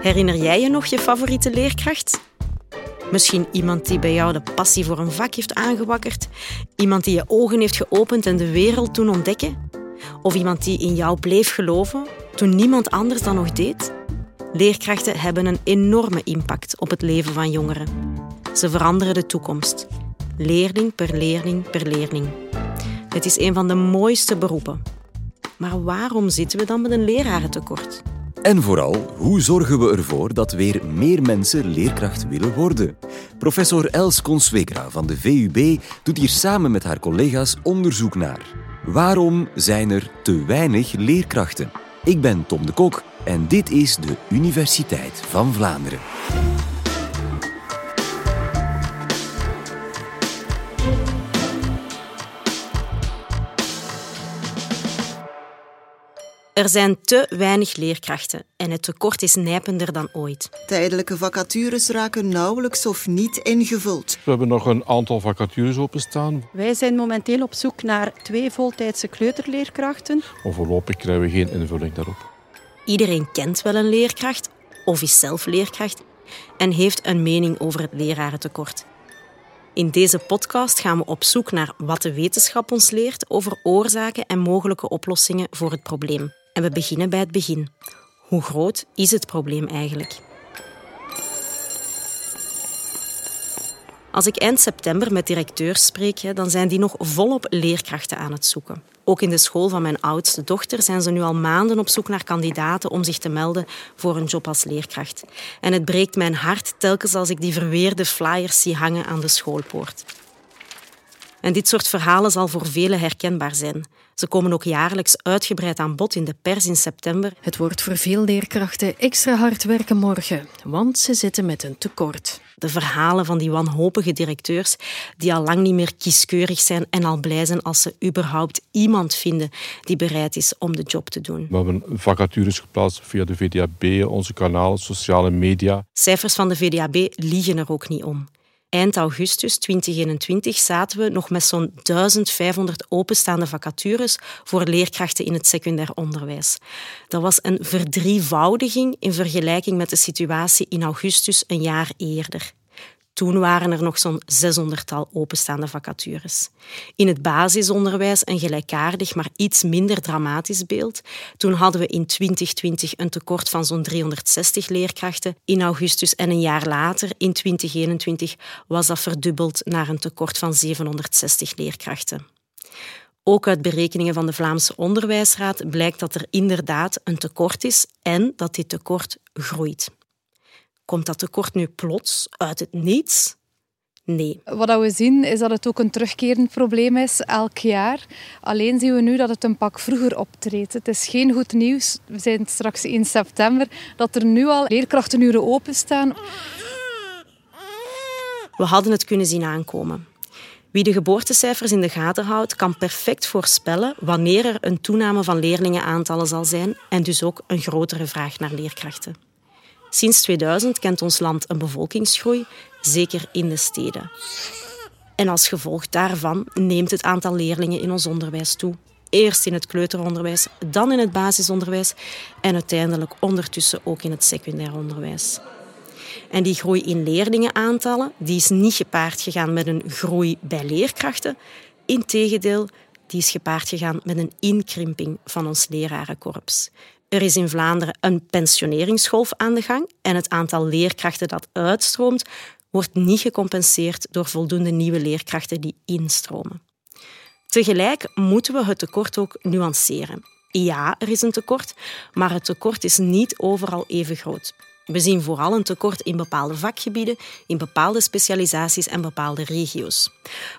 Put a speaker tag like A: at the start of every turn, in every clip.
A: Herinner jij je nog je favoriete leerkracht? Misschien iemand die bij jou de passie voor een vak heeft aangewakkerd? Iemand die je ogen heeft geopend en de wereld toen ontdekken? Of iemand die in jou bleef geloven toen niemand anders dat nog deed? Leerkrachten hebben een enorme impact op het leven van jongeren. Ze veranderen de toekomst. Leerling per leerling per leerling. Het is een van de mooiste beroepen. Maar waarom zitten we dan met een lerarentekort?
B: En vooral, hoe zorgen we ervoor dat weer meer mensen leerkracht willen worden? Professor Els Conswegra van de VUB doet hier samen met haar collega's onderzoek naar. Waarom zijn er te weinig leerkrachten? Ik ben Tom de Kok en dit is de Universiteit van Vlaanderen.
A: Er zijn te weinig leerkrachten en het tekort is nijpender dan ooit.
C: Tijdelijke vacatures raken nauwelijks of niet ingevuld.
D: We hebben nog een aantal vacatures openstaan.
E: Wij zijn momenteel op zoek naar twee voltijdse kleuterleerkrachten.
D: Maar voorlopig krijgen we geen invulling daarop.
A: Iedereen kent wel een leerkracht of is zelf leerkracht en heeft een mening over het lerarentekort. In deze podcast gaan we op zoek naar wat de wetenschap ons leert over oorzaken en mogelijke oplossingen voor het probleem. En we beginnen bij het begin. Hoe groot is het probleem eigenlijk? Als ik eind september met directeurs spreek, dan zijn die nog volop leerkrachten aan het zoeken. Ook in de school van mijn oudste dochter zijn ze nu al maanden op zoek naar kandidaten om zich te melden voor een job als leerkracht. En het breekt mijn hart telkens als ik die verweerde flyers zie hangen aan de schoolpoort. En dit soort verhalen zal voor velen herkenbaar zijn. Ze komen ook jaarlijks uitgebreid aan bod in de pers in september.
F: Het wordt voor veel leerkrachten extra hard werken morgen, want ze zitten met een tekort.
A: De verhalen van die wanhopige directeurs die al lang niet meer kieskeurig zijn en al blij zijn als ze überhaupt iemand vinden die bereid is om de job te doen.
D: We hebben vacatures geplaatst via de VDAB, onze kanalen, sociale media.
A: Cijfers van de VDAB liegen er ook niet om. Eind augustus 2021 zaten we nog met zo'n 1500 openstaande vacatures voor leerkrachten in het secundair onderwijs. Dat was een verdrievoudiging in vergelijking met de situatie in augustus een jaar eerder. Toen waren er nog zo'n 600-tal openstaande vacatures. In het basisonderwijs een gelijkaardig, maar iets minder dramatisch beeld. Toen hadden we in 2020 een tekort van zo'n 360 leerkrachten in augustus en een jaar later, in 2021, was dat verdubbeld naar een tekort van 760 leerkrachten. Ook uit berekeningen van de Vlaamse Onderwijsraad blijkt dat er inderdaad een tekort is en dat dit tekort groeit. Komt dat tekort nu plots uit het niets? Nee.
G: Wat we zien is dat het ook een terugkerend probleem is elk jaar. Alleen zien we nu dat het een pak vroeger optreedt. Het is geen goed nieuws. We zijn straks in september dat er nu al leerkrachtenuren openstaan.
A: We hadden het kunnen zien aankomen. Wie de geboortecijfers in de gaten houdt, kan perfect voorspellen wanneer er een toename van leerlingenaantallen zal zijn en dus ook een grotere vraag naar leerkrachten. Sinds 2000 kent ons land een bevolkingsgroei, zeker in de steden. En als gevolg daarvan neemt het aantal leerlingen in ons onderwijs toe. Eerst in het kleuteronderwijs, dan in het basisonderwijs en uiteindelijk ondertussen ook in het secundair onderwijs. En die groei in leerlingenaantallen die is niet gepaard gegaan met een groei bij leerkrachten. Integendeel, die is gepaard gegaan met een inkrimping van ons lerarenkorps. Er is in Vlaanderen een pensioneringsgolf aan de gang en het aantal leerkrachten dat uitstroomt wordt niet gecompenseerd door voldoende nieuwe leerkrachten die instromen. Tegelijk moeten we het tekort ook nuanceren. Ja, er is een tekort, maar het tekort is niet overal even groot. We zien vooral een tekort in bepaalde vakgebieden, in bepaalde specialisaties en bepaalde regio's.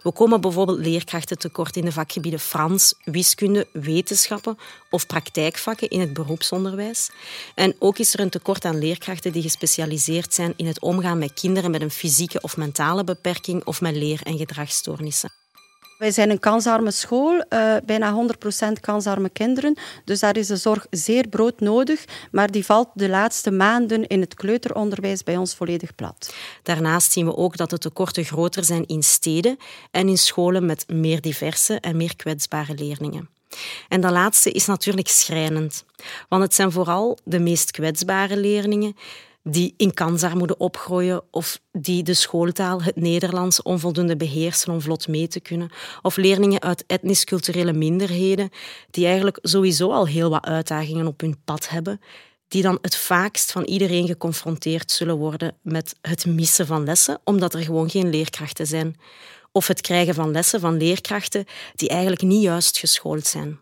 A: We komen bijvoorbeeld leerkrachten tekort in de vakgebieden Frans, wiskunde, wetenschappen of praktijkvakken in het beroepsonderwijs. En ook is er een tekort aan leerkrachten die gespecialiseerd zijn in het omgaan met kinderen met een fysieke of mentale beperking of met leer- en gedragsstoornissen.
E: Wij zijn een kansarme school, uh, bijna 100% kansarme kinderen. Dus daar is de zorg zeer broodnodig. Maar die valt de laatste maanden in het kleuteronderwijs bij ons volledig plat.
A: Daarnaast zien we ook dat de tekorten groter zijn in steden en in scholen met meer diverse en meer kwetsbare leerlingen. En dat laatste is natuurlijk schrijnend. Want het zijn vooral de meest kwetsbare leerlingen die in kansarmoede opgroeien of die de schooltaal, het Nederlands, onvoldoende beheersen om vlot mee te kunnen. Of leerlingen uit etnisch-culturele minderheden die eigenlijk sowieso al heel wat uitdagingen op hun pad hebben, die dan het vaakst van iedereen geconfronteerd zullen worden met het missen van lessen, omdat er gewoon geen leerkrachten zijn. Of het krijgen van lessen van leerkrachten die eigenlijk niet juist geschoold zijn.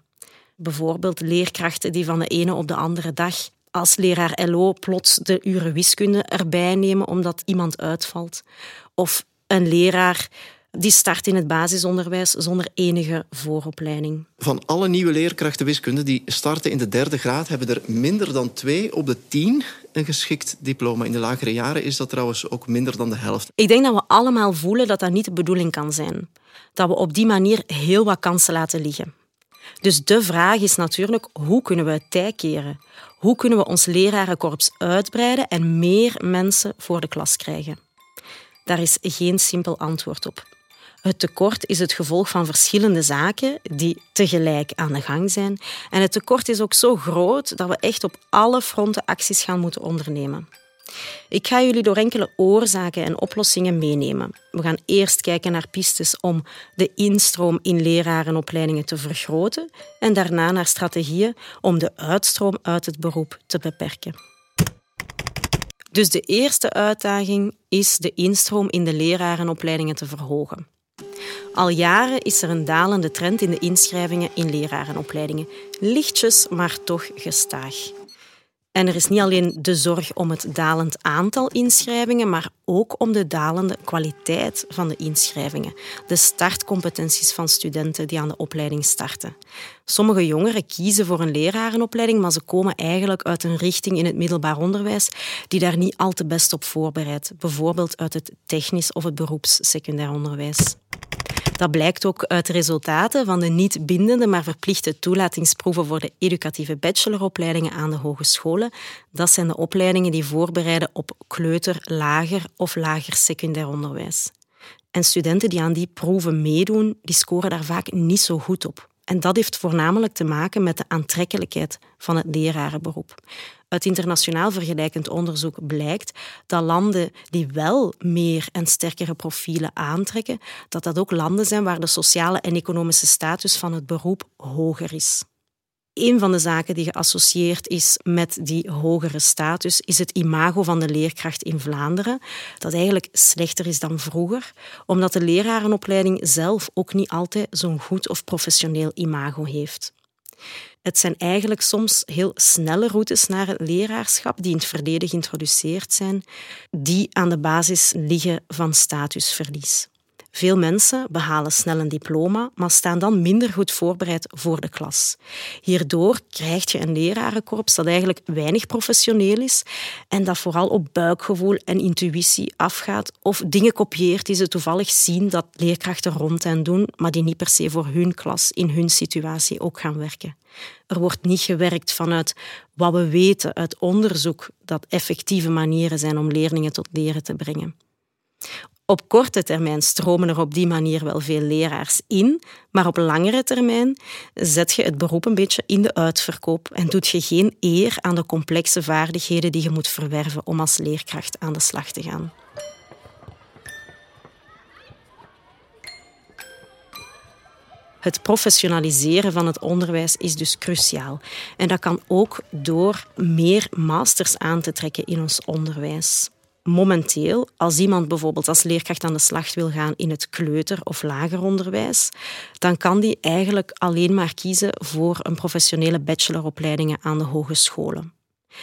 A: Bijvoorbeeld leerkrachten die van de ene op de andere dag als leraar LO plots de uren wiskunde erbij nemen omdat iemand uitvalt. Of een leraar die start in het basisonderwijs zonder enige vooropleiding.
H: Van alle nieuwe leerkrachten wiskunde die starten in de derde graad, hebben er minder dan twee op de tien een geschikt diploma. In de lagere jaren is dat trouwens ook minder dan de helft.
A: Ik denk dat we allemaal voelen dat dat niet de bedoeling kan zijn. Dat we op die manier heel wat kansen laten liggen. Dus de vraag is natuurlijk, hoe kunnen we het tij keren? Hoe kunnen we ons lerarenkorps uitbreiden en meer mensen voor de klas krijgen? Daar is geen simpel antwoord op. Het tekort is het gevolg van verschillende zaken die tegelijk aan de gang zijn. En het tekort is ook zo groot dat we echt op alle fronten acties gaan moeten ondernemen. Ik ga jullie door enkele oorzaken en oplossingen meenemen. We gaan eerst kijken naar pistes om de instroom in lerarenopleidingen te vergroten en daarna naar strategieën om de uitstroom uit het beroep te beperken. Dus de eerste uitdaging is de instroom in de lerarenopleidingen te verhogen. Al jaren is er een dalende trend in de inschrijvingen in lerarenopleidingen. Lichtjes, maar toch gestaag. En er is niet alleen de zorg om het dalend aantal inschrijvingen, maar ook om de dalende kwaliteit van de inschrijvingen. De startcompetenties van studenten die aan de opleiding starten. Sommige jongeren kiezen voor een lerarenopleiding, maar ze komen eigenlijk uit een richting in het middelbaar onderwijs die daar niet al te best op voorbereidt. Bijvoorbeeld uit het technisch of het beroepssecundair onderwijs. Dat blijkt ook uit de resultaten van de niet bindende, maar verplichte toelatingsproeven voor de educatieve bacheloropleidingen aan de hogescholen. Dat zijn de opleidingen die voorbereiden op kleuter, lager of lager secundair onderwijs. En studenten die aan die proeven meedoen, die scoren daar vaak niet zo goed op. En dat heeft voornamelijk te maken met de aantrekkelijkheid van het lerarenberoep. Uit internationaal vergelijkend onderzoek blijkt dat landen die wel meer en sterkere profielen aantrekken, dat dat ook landen zijn waar de sociale en economische status van het beroep hoger is. Een van de zaken die geassocieerd is met die hogere status is het imago van de leerkracht in Vlaanderen, dat eigenlijk slechter is dan vroeger, omdat de lerarenopleiding zelf ook niet altijd zo'n goed of professioneel imago heeft. Het zijn eigenlijk soms heel snelle routes naar het leraarschap die in het verleden geïntroduceerd zijn, die aan de basis liggen van statusverlies. Veel mensen behalen snel een diploma, maar staan dan minder goed voorbereid voor de klas. Hierdoor krijg je een lerarenkorps dat eigenlijk weinig professioneel is en dat vooral op buikgevoel en intuïtie afgaat of dingen kopieert die ze toevallig zien dat leerkrachten rond hen doen, maar die niet per se voor hun klas in hun situatie ook gaan werken. Er wordt niet gewerkt vanuit wat we weten uit onderzoek dat effectieve manieren zijn om leerlingen tot leren te brengen. Op korte termijn stromen er op die manier wel veel leraars in, maar op langere termijn zet je het beroep een beetje in de uitverkoop en doet je geen eer aan de complexe vaardigheden die je moet verwerven om als leerkracht aan de slag te gaan. Het professionaliseren van het onderwijs is dus cruciaal. En dat kan ook door meer masters aan te trekken in ons onderwijs momenteel, als iemand bijvoorbeeld als leerkracht aan de slag wil gaan in het kleuter- of lager onderwijs, dan kan die eigenlijk alleen maar kiezen voor een professionele bacheloropleidingen aan de hogescholen.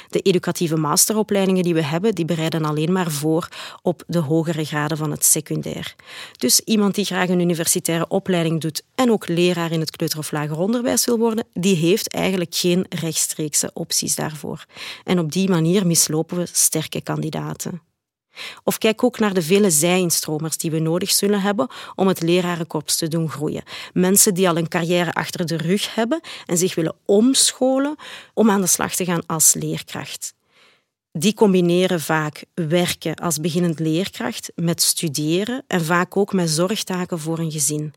A: De educatieve masteropleidingen die we hebben, die bereiden alleen maar voor op de hogere graden van het secundair. Dus iemand die graag een universitaire opleiding doet en ook leraar in het kleuter- of lager onderwijs wil worden, die heeft eigenlijk geen rechtstreekse opties daarvoor. En op die manier mislopen we sterke kandidaten. Of kijk ook naar de vele zijinstromers die we nodig zullen hebben om het lerarenkorps te doen groeien. Mensen die al een carrière achter de rug hebben en zich willen omscholen om aan de slag te gaan als leerkracht. Die combineren vaak werken als beginnend leerkracht met studeren en vaak ook met zorgtaken voor een gezin.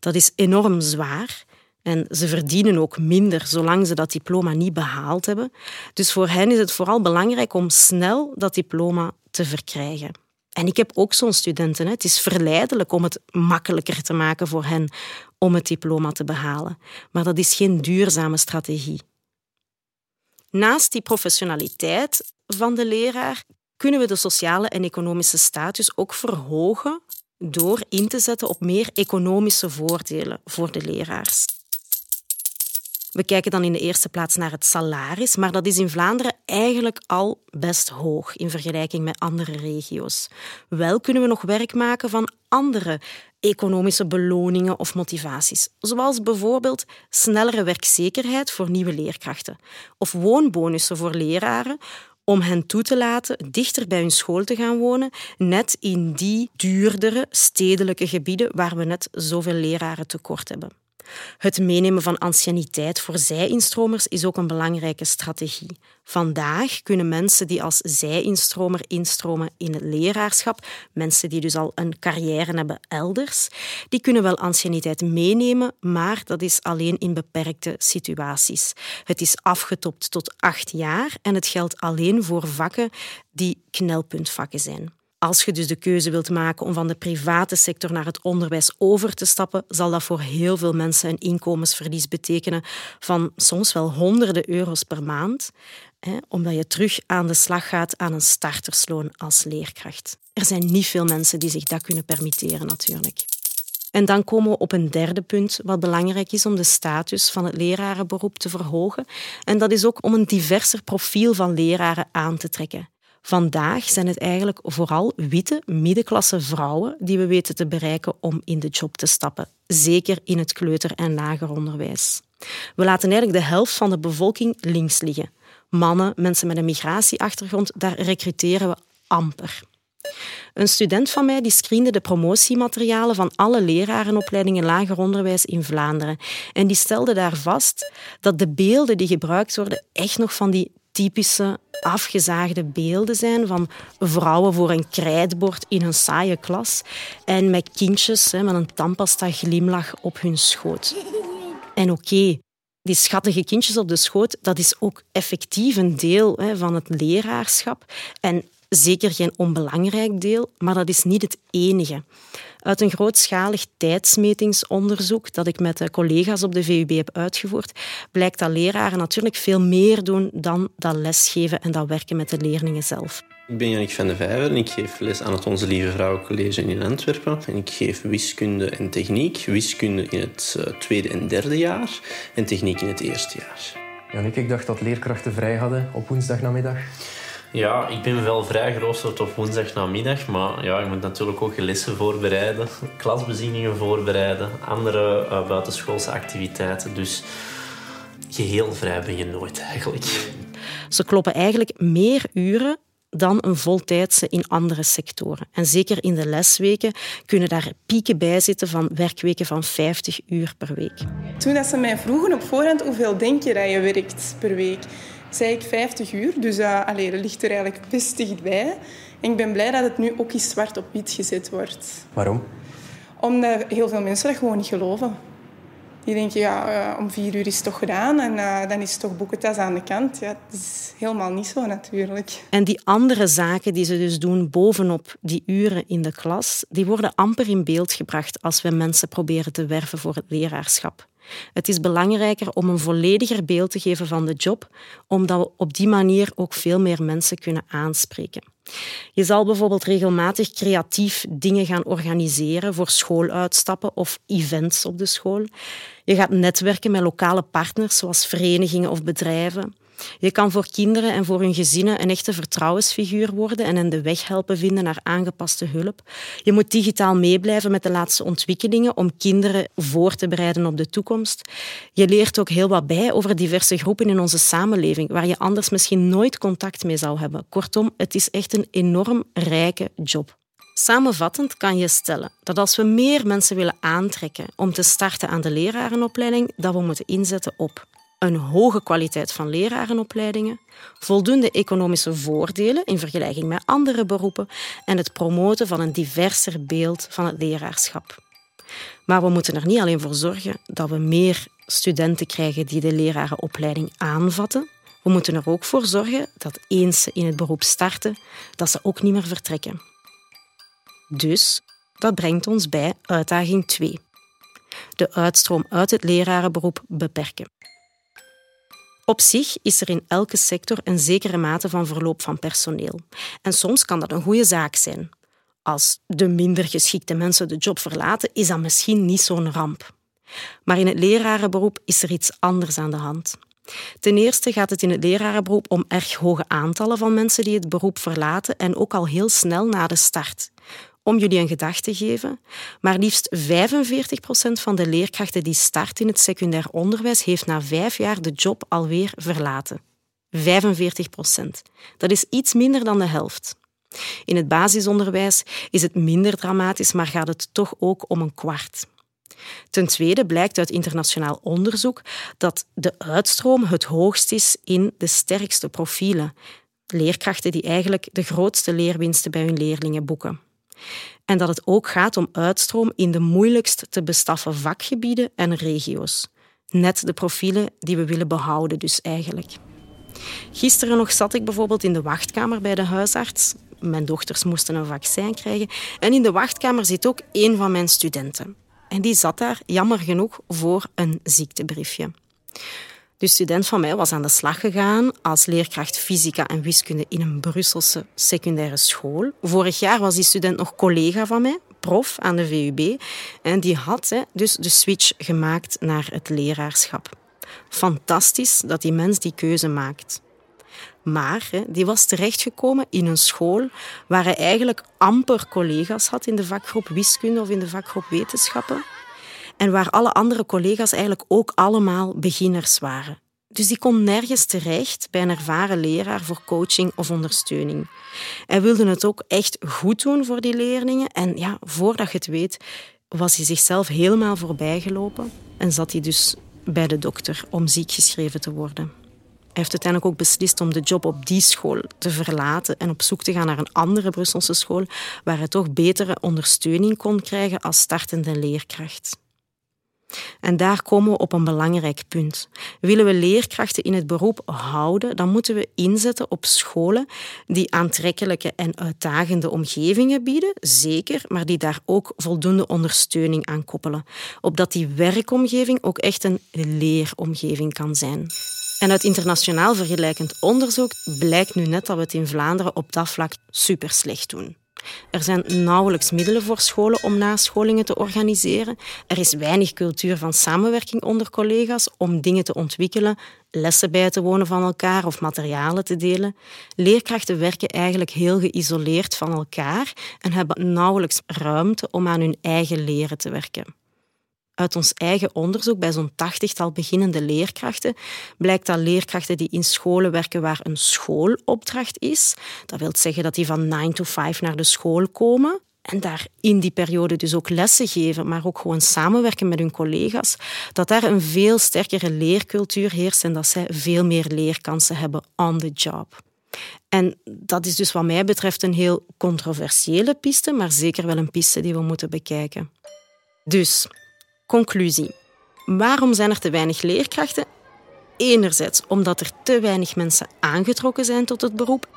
A: Dat is enorm zwaar En ze verdienen ook minder zolang ze dat diploma niet behaald hebben. Dus voor hen is het vooral belangrijk om snel dat diploma te verkrijgen. En ik heb ook zo'n studenten. Het is verleidelijk om het makkelijker te maken voor hen om het diploma te behalen. Maar dat is geen duurzame strategie. Naast die professionaliteit van de leraar kunnen we de sociale en economische status ook verhogen door in te zetten op meer economische voordelen voor de leraars. We kijken dan in de eerste plaats naar het salaris, maar dat is in Vlaanderen eigenlijk al best hoog in vergelijking met andere regio's. Wel kunnen we nog werk maken van andere economische beloningen of motivaties, zoals bijvoorbeeld snellere werkzekerheid voor nieuwe leerkrachten of woonbonussen voor leraren om hen toe te laten dichter bij hun school te gaan wonen, net in die duurdere stedelijke gebieden waar we net zoveel leraren tekort hebben. Het meenemen van anciëniteit voor zij-instromers is ook een belangrijke strategie. Vandaag kunnen mensen die als zij-instromer instromen in het leraarschap, mensen die dus al een carrière hebben elders, die kunnen wel anciëniteit meenemen, maar dat is alleen in beperkte situaties. Het is afgetopt tot acht jaar en het geldt alleen voor vakken die knelpuntvakken zijn. Als je dus de keuze wilt maken om van de private sector naar het onderwijs over te stappen, zal dat voor heel veel mensen een inkomensverlies betekenen van soms wel honderden euro's per maand, hè, omdat je terug aan de slag gaat aan een startersloon als leerkracht. Er zijn niet veel mensen die zich dat kunnen permitteren, natuurlijk. En dan komen we op een derde punt, wat belangrijk is om de status van het lerarenberoep te verhogen. En dat is ook om een diverser profiel van leraren aan te trekken. Vandaag zijn het eigenlijk vooral witte middenklasse vrouwen die we weten te bereiken om in de job te stappen, zeker in het kleuter- en lager onderwijs. We laten eigenlijk de helft van de bevolking links liggen. Mannen, mensen met een migratieachtergrond, daar recruteren we amper. Een student van mij die screende de promotiematerialen van alle lerarenopleidingen lager onderwijs in Vlaanderen. En die stelde daar vast dat de beelden die gebruikt worden echt nog van die typische afgezaagde beelden zijn van vrouwen voor een krijtbord in een saaie klas en met kindjes met een tandpasta glimlach op hun schoot. En oké, die schattige kindjes op de schoot, dat is ook effectief een deel van het leraarschap. En zeker geen onbelangrijk deel, maar dat is niet het enige. Uit een grootschalig tijdsmetingsonderzoek dat ik met collega's op de VUB heb uitgevoerd, blijkt dat leraren natuurlijk veel meer doen dan dat lesgeven en dat werken met de leerlingen zelf.
I: Ik ben Jannik van de Vijver en ik geef les aan het Onze Lieve Vrouw College in Antwerpen. En ik geef wiskunde en techniek. Wiskunde in het eh, tweede en derde jaar en techniek in het eerste jaar.
J: Jannik, ik dacht dat leerkrachten vrij hadden op woensdagnamiddag.
I: Ja, ik ben wel vrij geroosterd op woensdag namiddag, maar ja, je moet natuurlijk ook lessen voorbereiden, klasbezieningen voorbereiden, andere uh, buitenschoolse activiteiten. Dus geheel vrij ben je nooit eigenlijk.
A: Ze kloppen eigenlijk meer uren dan een voltijdse in andere sectoren. En zeker in de lesweken kunnen daar pieken bij zitten van werkweken van 50 uur per week.
K: Toen dat ze mij vroegen op voorhand hoeveel denk je dat je werkt per week, zei ik 50 uur. Dus uh, allee, dat ligt er eigenlijk best dichtbij. En ik ben blij dat het nu ook eens zwart op wit gezet wordt.
J: Waarom?
K: Omdat heel veel mensen dat gewoon niet geloven. Die denken, ja, uh, om vier uur is het toch gedaan en uh, dan is het toch boekentas aan de kant. Ja, dat is helemaal niet zo natuurlijk.
A: En die andere zaken die ze dus doen bovenop die uren in de klas, die worden amper in beeld gebracht als we mensen proberen te werven voor het leraarschap. Het is belangrijker om een vollediger beeld te geven van de job, omdat we op die manier ook veel meer mensen kunnen aanspreken. Je zal bijvoorbeeld regelmatig creatief dingen gaan organiseren voor schooluitstappen of events op de school. Je gaat netwerken met lokale partners zoals verenigingen of bedrijven. Je kan voor kinderen en voor hun gezinnen een echte vertrouwensfiguur worden en hen de weg helpen vinden naar aangepaste hulp. Je moet digitaal meeblijven met de laatste ontwikkelingen om kinderen voor te bereiden op de toekomst. Je leert ook heel wat bij over diverse groepen in onze samenleving waar je anders misschien nooit contact mee zou hebben. Kortom, het is echt een enorm rijke job. Samenvattend kan je stellen dat als we meer mensen willen aantrekken om te starten aan de lerarenopleiding, dat we moeten inzetten op een hoge kwaliteit van lerarenopleidingen, voldoende economische voordelen in vergelijking met andere beroepen en het promoten van een diverser beeld van het leraarschap. Maar we moeten er niet alleen voor zorgen dat we meer studenten krijgen die de lerarenopleiding aanvatten. We moeten er ook voor zorgen dat eens ze in het beroep starten, dat ze ook niet meer vertrekken. Dus dat brengt ons bij uitdaging 2. De uitstroom uit het lerarenberoep beperken. Op zich is er in elke sector een zekere mate van verloop van personeel. En soms kan dat een goede zaak zijn. Als de minder geschikte mensen de job verlaten, is dat misschien niet zo'n ramp. Maar in het lerarenberoep is er iets anders aan de hand. Ten eerste gaat het in het lerarenberoep om erg hoge aantallen van mensen die het beroep verlaten en ook al heel snel na de start. Om jullie een gedachte te geven, maar liefst 45 procent van de leerkrachten die starten in het secundair onderwijs heeft na vijf jaar de job alweer verlaten. 45 procent. Dat is iets minder dan de helft. In het basisonderwijs is het minder dramatisch, maar gaat het toch ook om een kwart. Ten tweede blijkt uit internationaal onderzoek dat de uitstroom het hoogst is in de sterkste profielen. Leerkrachten die eigenlijk de grootste leerwinsten bij hun leerlingen boeken. En dat het ook gaat om uitstroom in de moeilijkst te bestaffen vakgebieden en regio's. Net de profielen die we willen behouden dus eigenlijk. Gisteren nog zat ik bijvoorbeeld in de wachtkamer bij de huisarts. Mijn dochters moesten een vaccin krijgen. En in de wachtkamer zit ook een van mijn studenten. En die zat daar, jammer genoeg, voor een ziektebriefje. De student van mij was aan de slag gegaan als leerkracht fysica en wiskunde in een Brusselse secundaire school. Vorig jaar was die student nog collega van mij, prof aan de VUB. En die had dus de switch gemaakt naar het leraarschap. Fantastisch dat die mens die keuze maakt. Maar die was terechtgekomen in een school waar hij eigenlijk amper collega's had in de vakgroep wiskunde of in de vakgroep wetenschappen. En waar alle andere collega's eigenlijk ook allemaal beginners waren. Dus die kon nergens terecht bij een ervaren leraar voor coaching of ondersteuning. Hij wilde het ook echt goed doen voor die leerlingen. En ja, voordat je het weet, was hij zichzelf helemaal voorbijgelopen en zat hij dus bij de dokter om ziek geschreven te worden. Hij heeft uiteindelijk ook beslist om de job op die school te verlaten en op zoek te gaan naar een andere Brusselse school waar hij toch betere ondersteuning kon krijgen als startende leerkracht. En daar komen we op een belangrijk punt. Willen we leerkrachten in het beroep houden, dan moeten we inzetten op scholen die aantrekkelijke en uitdagende omgevingen bieden, zeker, maar die daar ook voldoende ondersteuning aan koppelen. Opdat die werkomgeving ook echt een leeromgeving kan zijn. En uit internationaal vergelijkend onderzoek blijkt nu net dat we het in Vlaanderen op dat vlak super slecht doen. Er zijn nauwelijks middelen voor scholen om nascholingen te organiseren. Er is weinig cultuur van samenwerking onder collega's om dingen te ontwikkelen, lessen bij te wonen van elkaar of materialen te delen. Leerkrachten werken eigenlijk heel geïsoleerd van elkaar en hebben nauwelijks ruimte om aan hun eigen leren te werken. Uit ons eigen onderzoek bij zo'n tachtigtal beginnende leerkrachten blijkt dat leerkrachten die in scholen werken waar een schoolopdracht is, dat wil zeggen dat die van 9 to 5 naar de school komen en daar in die periode dus ook lessen geven, maar ook gewoon samenwerken met hun collega's, dat daar een veel sterkere leercultuur heerst en dat zij veel meer leerkansen hebben on the job. En dat is dus wat mij betreft een heel controversiële piste, maar zeker wel een piste die we moeten bekijken. Dus Conclusie. Waarom zijn er te weinig leerkrachten? Enerzijds omdat er te weinig mensen aangetrokken zijn tot het beroep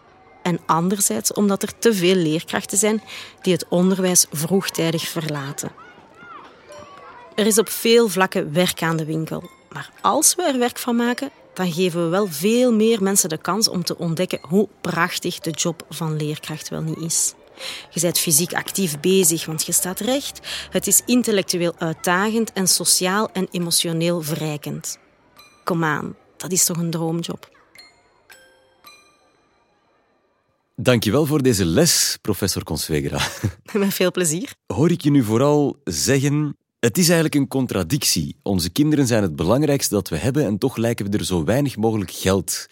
A: en anderzijds omdat er te veel leerkrachten zijn die het onderwijs vroegtijdig verlaten. Er is op veel vlakken werk aan de winkel, maar als we er werk van maken, dan geven we wel veel meer mensen de kans om te ontdekken hoe prachtig de job van leerkracht wel niet is. Je bent fysiek actief bezig, want je staat recht. Het is intellectueel uitdagend en sociaal en emotioneel verrijkend. Kom aan, dat is toch een droomjob?
B: Dankjewel voor deze les, professor Conswegra.
A: Met veel plezier.
B: Hoor ik je nu vooral zeggen, het is eigenlijk een contradictie. Onze kinderen zijn het belangrijkste dat we hebben en toch lijken we er zo weinig mogelijk geld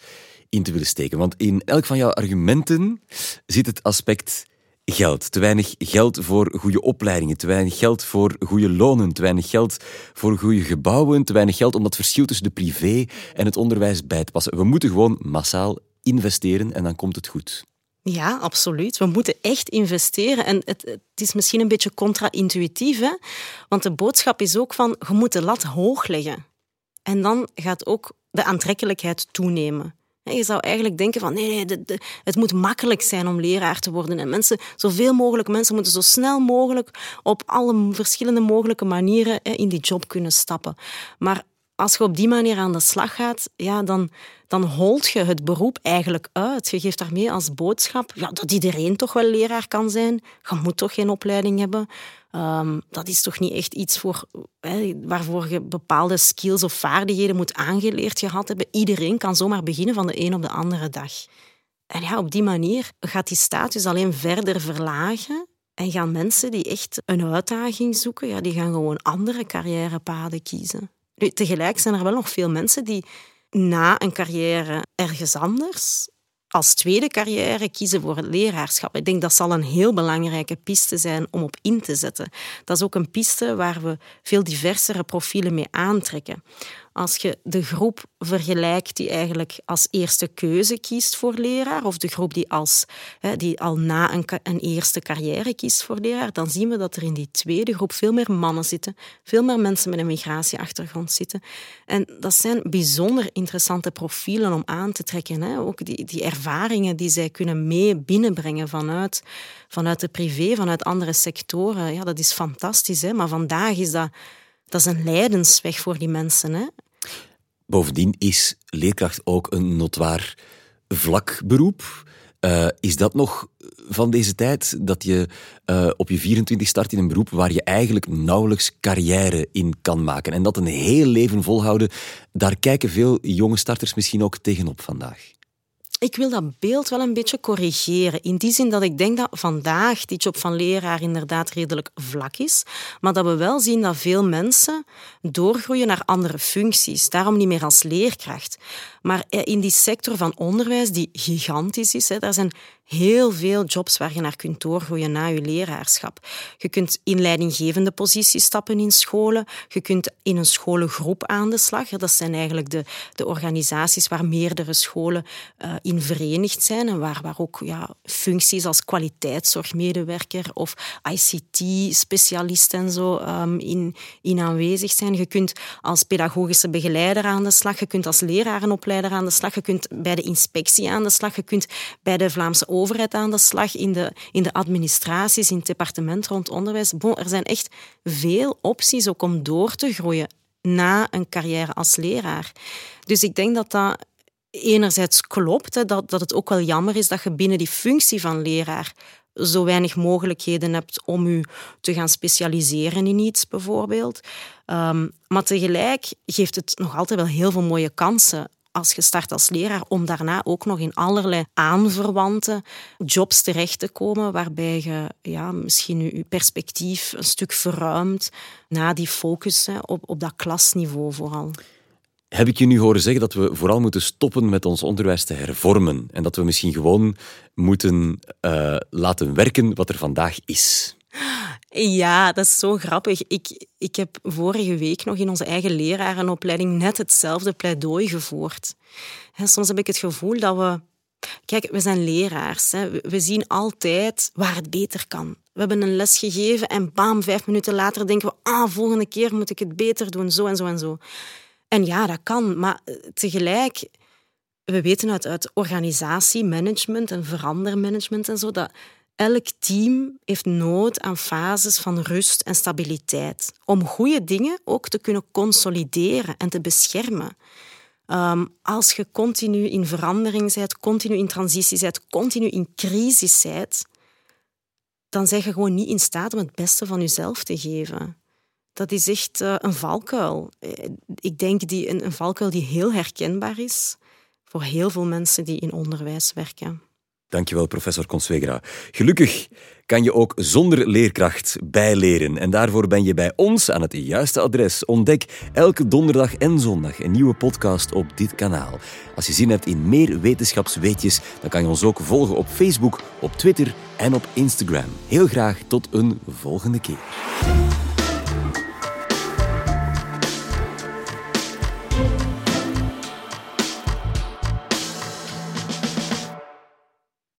B: in te willen steken. Want in elk van jouw argumenten zit het aspect geld. Te weinig geld voor goede opleidingen, te weinig geld voor goede lonen, te weinig geld voor goede gebouwen, te weinig geld om dat verschil tussen de privé en het onderwijs bij te passen. We moeten gewoon massaal investeren en dan komt het goed.
A: Ja, absoluut. We moeten echt investeren. En het, het is misschien een beetje contra-intuïtief, want de boodschap is ook van je moet de lat hoog leggen. En dan gaat ook de aantrekkelijkheid toenemen. Je zou eigenlijk denken van nee, nee het moet makkelijk zijn om leraar te worden. En mensen, zoveel mogelijk mensen moeten zo snel mogelijk op alle verschillende mogelijke manieren in die job kunnen stappen. Maar als je op die manier aan de slag gaat, ja, dan, dan holt je het beroep eigenlijk uit. Je geeft daarmee als boodschap ja, dat iedereen toch wel leraar kan zijn. Je moet toch geen opleiding hebben. Um, dat is toch niet echt iets voor, hè, waarvoor je bepaalde skills of vaardigheden moet aangeleerd gehad hebben. Iedereen kan zomaar beginnen van de een op de andere dag. En ja, op die manier gaat die status alleen verder verlagen. En gaan mensen die echt een uitdaging zoeken, ja, die gaan gewoon andere carrièrepaden kiezen. Tegelijk zijn er wel nog veel mensen die na een carrière ergens anders als tweede carrière kiezen voor het leraarschap. Ik denk dat zal een heel belangrijke piste zijn om op in te zetten. Dat is ook een piste waar we veel diversere profielen mee aantrekken. Als je de groep vergelijkt die eigenlijk als eerste keuze kiest voor leraar, of de groep die, als, die al na een, een eerste carrière kiest voor leraar, dan zien we dat er in die tweede groep veel meer mannen zitten, veel meer mensen met een migratieachtergrond zitten. En dat zijn bijzonder interessante profielen om aan te trekken. Hè? Ook die, die ervaringen die zij kunnen mee binnenbrengen vanuit, vanuit de privé, vanuit andere sectoren. Ja, dat is fantastisch. Hè? Maar vandaag is dat dat is een lijdensweg voor die mensen. Hè?
B: Bovendien is leerkracht ook een notwaar vlak beroep. Uh, is dat nog van deze tijd dat je uh, op je 24 start in een beroep waar je eigenlijk nauwelijks carrière in kan maken en dat een heel leven volhouden, daar kijken veel jonge starters misschien ook tegenop vandaag
A: ik wil dat beeld wel een beetje corrigeren. In die zin dat ik denk dat vandaag die job van leraar inderdaad redelijk vlak is, maar dat we wel zien dat veel mensen doorgroeien naar andere functies. Daarom niet meer als leerkracht. Maar in die sector van onderwijs, die gigantisch is, daar zijn heel veel jobs waar je naar kunt doorgroeien na je leraarschap. Je kunt in leidinggevende posities stappen in scholen. Je kunt in een scholengroep aan de slag. Dat zijn eigenlijk de, de organisaties waar meerdere scholen uh, in verenigd zijn en waar, waar ook ja, functies als kwaliteitszorgmedewerker of ICT-specialist en zo um, in, in aanwezig zijn. Je kunt als pedagogische begeleider aan de slag. Je kunt als lerarenopleider aan de slag. Je kunt bij de inspectie aan de slag. Je kunt bij de Vlaamse overheid aan de slag, in de, in de administraties, in het departement rond onderwijs. Bon, er zijn echt veel opties om door te groeien na een carrière als leraar. Dus ik denk dat dat enerzijds klopt, hè, dat, dat het ook wel jammer is dat je binnen die functie van leraar zo weinig mogelijkheden hebt om je te gaan specialiseren in iets, bijvoorbeeld. Um, maar tegelijk geeft het nog altijd wel heel veel mooie kansen als je start als leraar, om daarna ook nog in allerlei aanverwante jobs terecht te komen, waarbij je ja, misschien je perspectief een stuk verruimt na die focus hè, op, op dat klasniveau vooral.
B: Heb ik je nu horen zeggen dat we vooral moeten stoppen met ons onderwijs te hervormen en dat we misschien gewoon moeten uh, laten werken wat er vandaag is?
A: Ja, dat is zo grappig. Ik, ik heb vorige week nog in onze eigen lerarenopleiding net hetzelfde pleidooi gevoerd. soms heb ik het gevoel dat we... Kijk, we zijn leraars. Hè. We zien altijd waar het beter kan. We hebben een les gegeven en bam, vijf minuten later denken we ah, volgende keer moet ik het beter doen, zo en zo en zo. En ja, dat kan, maar eh, tegelijk... We weten uit, uit organisatiemanagement en verandermanagement en zo dat Elk team heeft nood aan fases van rust en stabiliteit om goede dingen ook te kunnen consolideren en te beschermen. Ehm, als je continu in verandering bent, continu in transitie bent, continu in crisis bent, dan zeg je gewoon niet in staat om het beste van jezelf te geven. Dat is echt uh, een valkuil. Eh, ik denk die, een, een valkuil die heel herkenbaar is voor heel veel mensen die in onderwijs werken.
B: Dankjewel, professor Consuegra. Gelukkig kan je ook zonder leerkracht bijleren. En daarvoor ben je bij ons aan het juiste adres. Ontdek elke donderdag en zondag een nieuwe podcast op dit kanaal. Als je zin hebt in meer wetenschapsweetjes, dan kan je ons ook volgen op Facebook, op Twitter en op Instagram. Heel graag tot een volgende keer.